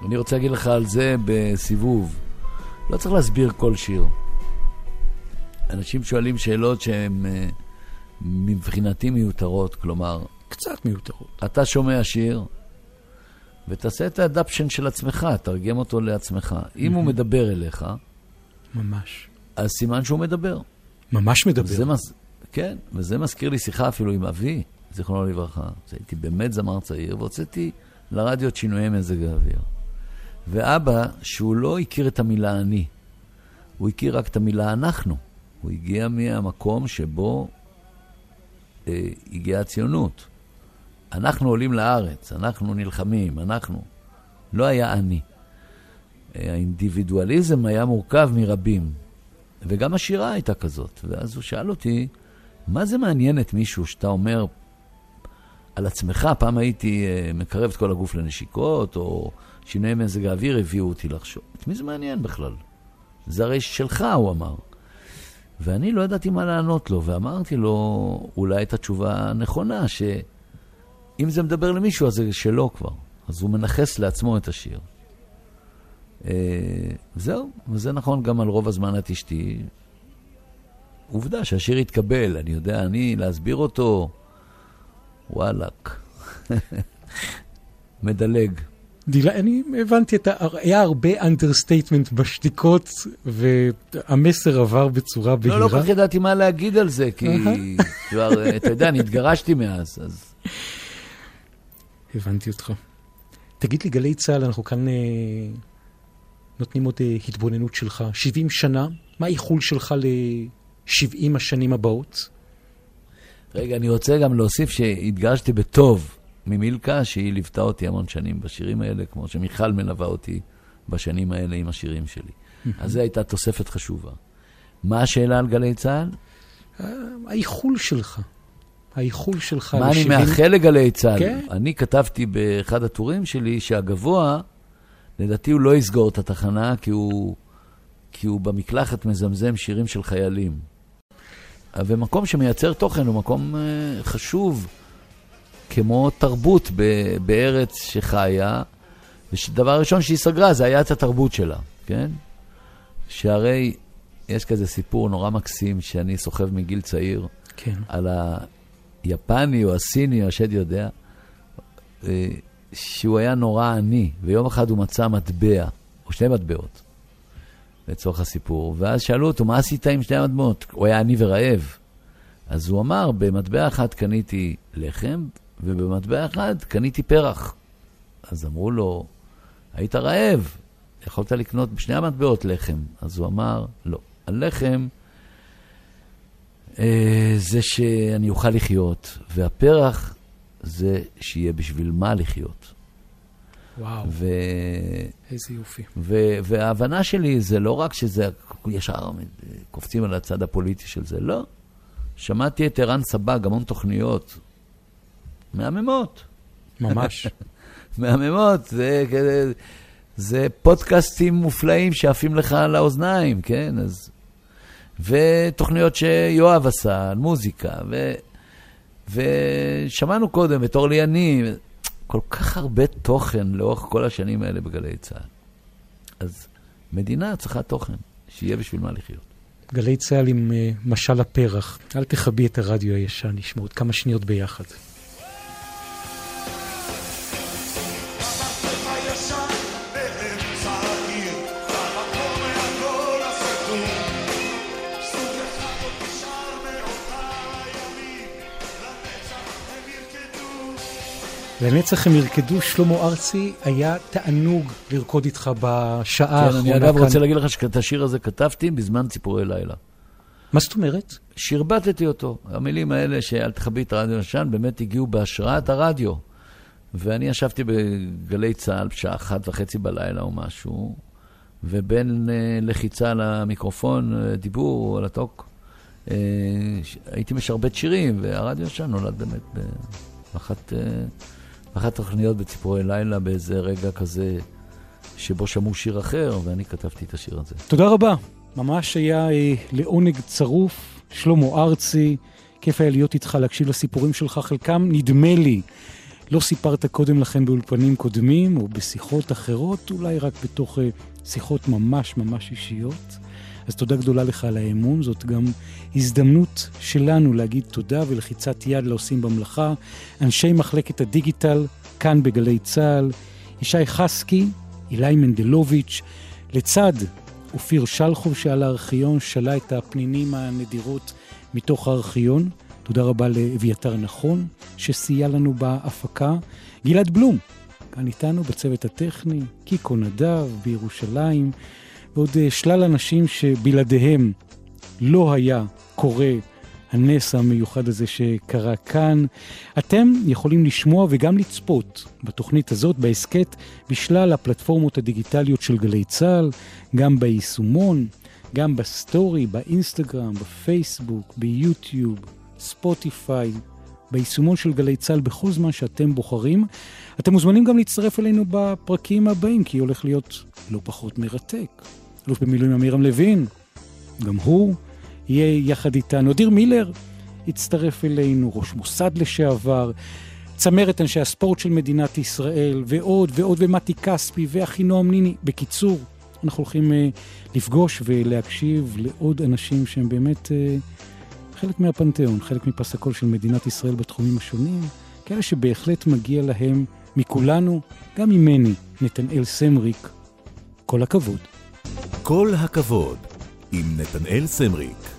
אני רוצה להגיד לך על זה בסיבוב. לא צריך להסביר כל שיר. אנשים שואלים שאלות שהן אה, מבחינתי מיותרות, כלומר, קצת מיותרות. אתה שומע שיר, ותעשה את האדפשן של עצמך, תרגם אותו לעצמך. אם הוא מדבר אליך, ממש. אז סימן שהוא מדבר. ממש מדבר. זה מס... כן, וזה מזכיר לי שיחה אפילו עם אבי, זיכרונו לברכה. הייתי באמת זמר צעיר, והוצאתי לרדיו את שינויי מזג האוויר. ואבא, שהוא לא הכיר את המילה אני, הוא הכיר רק את המילה אנחנו. הוא הגיע מהמקום שבו אה, הגיעה הציונות. אנחנו עולים לארץ, אנחנו נלחמים, אנחנו. לא היה אני. האינדיבידואליזם היה מורכב מרבים, וגם השירה הייתה כזאת. ואז הוא שאל אותי, מה זה מעניין את מישהו שאתה אומר על עצמך? פעם הייתי אה, מקרב את כל הגוף לנשיקות, או שינויי מזג האוויר הביאו אותי לחשוב. את מי זה מעניין בכלל? זה הרי שלך, הוא אמר. ואני לא ידעתי מה לענות לו, ואמרתי לו אולי את התשובה הנכונה, שאם זה מדבר למישהו, אז זה שלו כבר. אז הוא מנכס לעצמו את השיר. אה, זהו, וזה נכון גם על רוב הזמן את אשתי. עובדה שהשיר התקבל, אני יודע, אני, להסביר אותו, וואלאק. מדלג. דילה, אני הבנתי, את ה... היה הרבה understatement בשתיקות, והמסר עבר בצורה בהירה. לא, לא כל כך ידעתי מה להגיד על זה, כי כבר, אתה יודע, אני התגרשתי מאז, אז... הבנתי אותך. תגיד לי, גלי צה"ל, אנחנו כאן אה, נותנים עוד אה, התבוננות שלך. 70 שנה, מה האיחול שלך ל-70 השנים הבאות? רגע, אני רוצה גם להוסיף שהתגרשתי בטוב ממילקה, שהיא ליוותה אותי המון שנים בשירים האלה, כמו שמיכל מלווה אותי בשנים האלה עם השירים שלי. אז זו הייתה תוספת חשובה. מה השאלה על גלי צה"ל? אה, האיחול שלך. האיחול שלך מה אני ל-70 מאחל לגלי צה"ל? כן. אני כתבתי באחד הטורים שלי שהגבוה, לדעתי הוא לא יסגור את התחנה, כי הוא, כי הוא במקלחת מזמזם שירים של חיילים. ומקום שמייצר תוכן הוא מקום אה, חשוב, כמו תרבות ב- בארץ שחיה, ודבר ראשון שהיא סגרה זה היה את התרבות שלה, כן? שהרי יש כזה סיפור נורא מקסים שאני סוחב מגיל צעיר, כן. על היפני או הסיני, או השד יודע, אה, שהוא היה נורא עני, ויום אחד הוא מצא מטבע, או שני מטבעות, לצורך הסיפור, ואז שאלו אותו, מה עשית עם שני המטבעות? הוא היה עני ורעב. אז הוא אמר, במטבע אחד קניתי לחם, ובמטבע אחד קניתי פרח. אז אמרו לו, היית רעב, יכולת לקנות בשני המטבעות לחם. אז הוא אמר, לא. הלחם זה שאני אוכל לחיות, והפרח זה שיהיה בשביל מה לחיות. וואו, ו... איזה יופי. ו- וההבנה שלי זה לא רק שזה ישר קופצים על הצד הפוליטי של זה, לא. שמעתי את ערן סבג, המון תוכניות מהממות. ממש. מהממות, זה, כזה- זה פודקאסטים מופלאים שעפים לך על האוזניים, כן? אז... ותוכניות שיואב עשה, מוזיקה, ו... ושמענו קודם את אורלי יניב, כל כך הרבה תוכן לאורך כל השנים האלה בגלי צה"ל. אז מדינה צריכה תוכן, שיהיה בשביל מה לחיות. גלי צה"ל עם uh, משל הפרח. אל תכבי את הרדיו הישן, נשמע עוד כמה שניות ביחד. לנצח הם ירקדו, שלמה ארצי, היה תענוג לרקוד איתך בשעה האחרונה כאן. כן, אני אגב רוצה להגיד לך שאת השיר הזה כתבתי בזמן ציפורי לילה. מה זאת אומרת? שרבטתי אותו. המילים האלה שאל תכבי את הרדיו ישן באמת הגיעו בהשראת הרדיו. ואני ישבתי בגלי צה"ל בשעה אחת וחצי בלילה או משהו, ובין uh, לחיצה למיקרופון, uh, דיבור על הטוק, uh, הייתי משרבט שירים, והרדיו ישן נולד באמת באחת... אחת התוכניות בציפורי לילה באיזה רגע כזה שבו שמעו שיר אחר, ואני כתבתי את השיר הזה. תודה רבה. ממש היה אה, לעונג צרוף. שלמה ארצי, כיף היה להיות איתך, להקשיב לסיפורים שלך. חלקם, נדמה לי, לא סיפרת קודם לכן באולפנים קודמים, או בשיחות אחרות, אולי רק בתוך אה, שיחות ממש ממש אישיות. אז תודה גדולה לך על האמון, זאת גם הזדמנות שלנו להגיד תודה ולחיצת יד לעושים במלאכה. אנשי מחלקת הדיגיטל, כאן בגלי צה"ל, ישי חסקי, אילי מנדלוביץ', לצד אופיר שלחוב שעל הארכיון, שלה את הפנינים הנדירות מתוך הארכיון. תודה רבה לאביתר נכון, שסייע לנו בהפקה. גלעד בלום, כאן איתנו בצוות הטכני, קיקו נדב בירושלים. ועוד אה, שלל אנשים שבלעדיהם לא היה קורה הנס המיוחד הזה שקרה כאן. אתם יכולים לשמוע וגם לצפות בתוכנית הזאת, בהסכת, בשלל הפלטפורמות הדיגיטליות של גלי צה"ל, גם ביישומון, גם ב story, באינסטגרם, בפייסבוק, ביוטיוב, ספוטיפיי, ביישומון של גלי צה"ל בכל זמן שאתם בוחרים. אתם מוזמנים גם להצטרף אלינו בפרקים הבאים, כי הולך להיות לא פחות מרתק. אלוף במילואים עמירם לוין, גם הוא יהיה יחד איתנו. אדיר מילר יצטרף אלינו, ראש מוסד לשעבר, צמרת אנשי הספורט של מדינת ישראל, ועוד ועוד, ומתי כספי, ואחינועם ניני. בקיצור, אנחנו הולכים uh, לפגוש ולהקשיב לעוד אנשים שהם באמת uh, חלק מהפנתיאון, חלק מפס של מדינת ישראל בתחומים השונים, כאלה שבהחלט מגיע להם מכולנו, גם ממני, נתנאל סמריק. כל הכבוד. כל הכבוד עם נתנאל סמריק.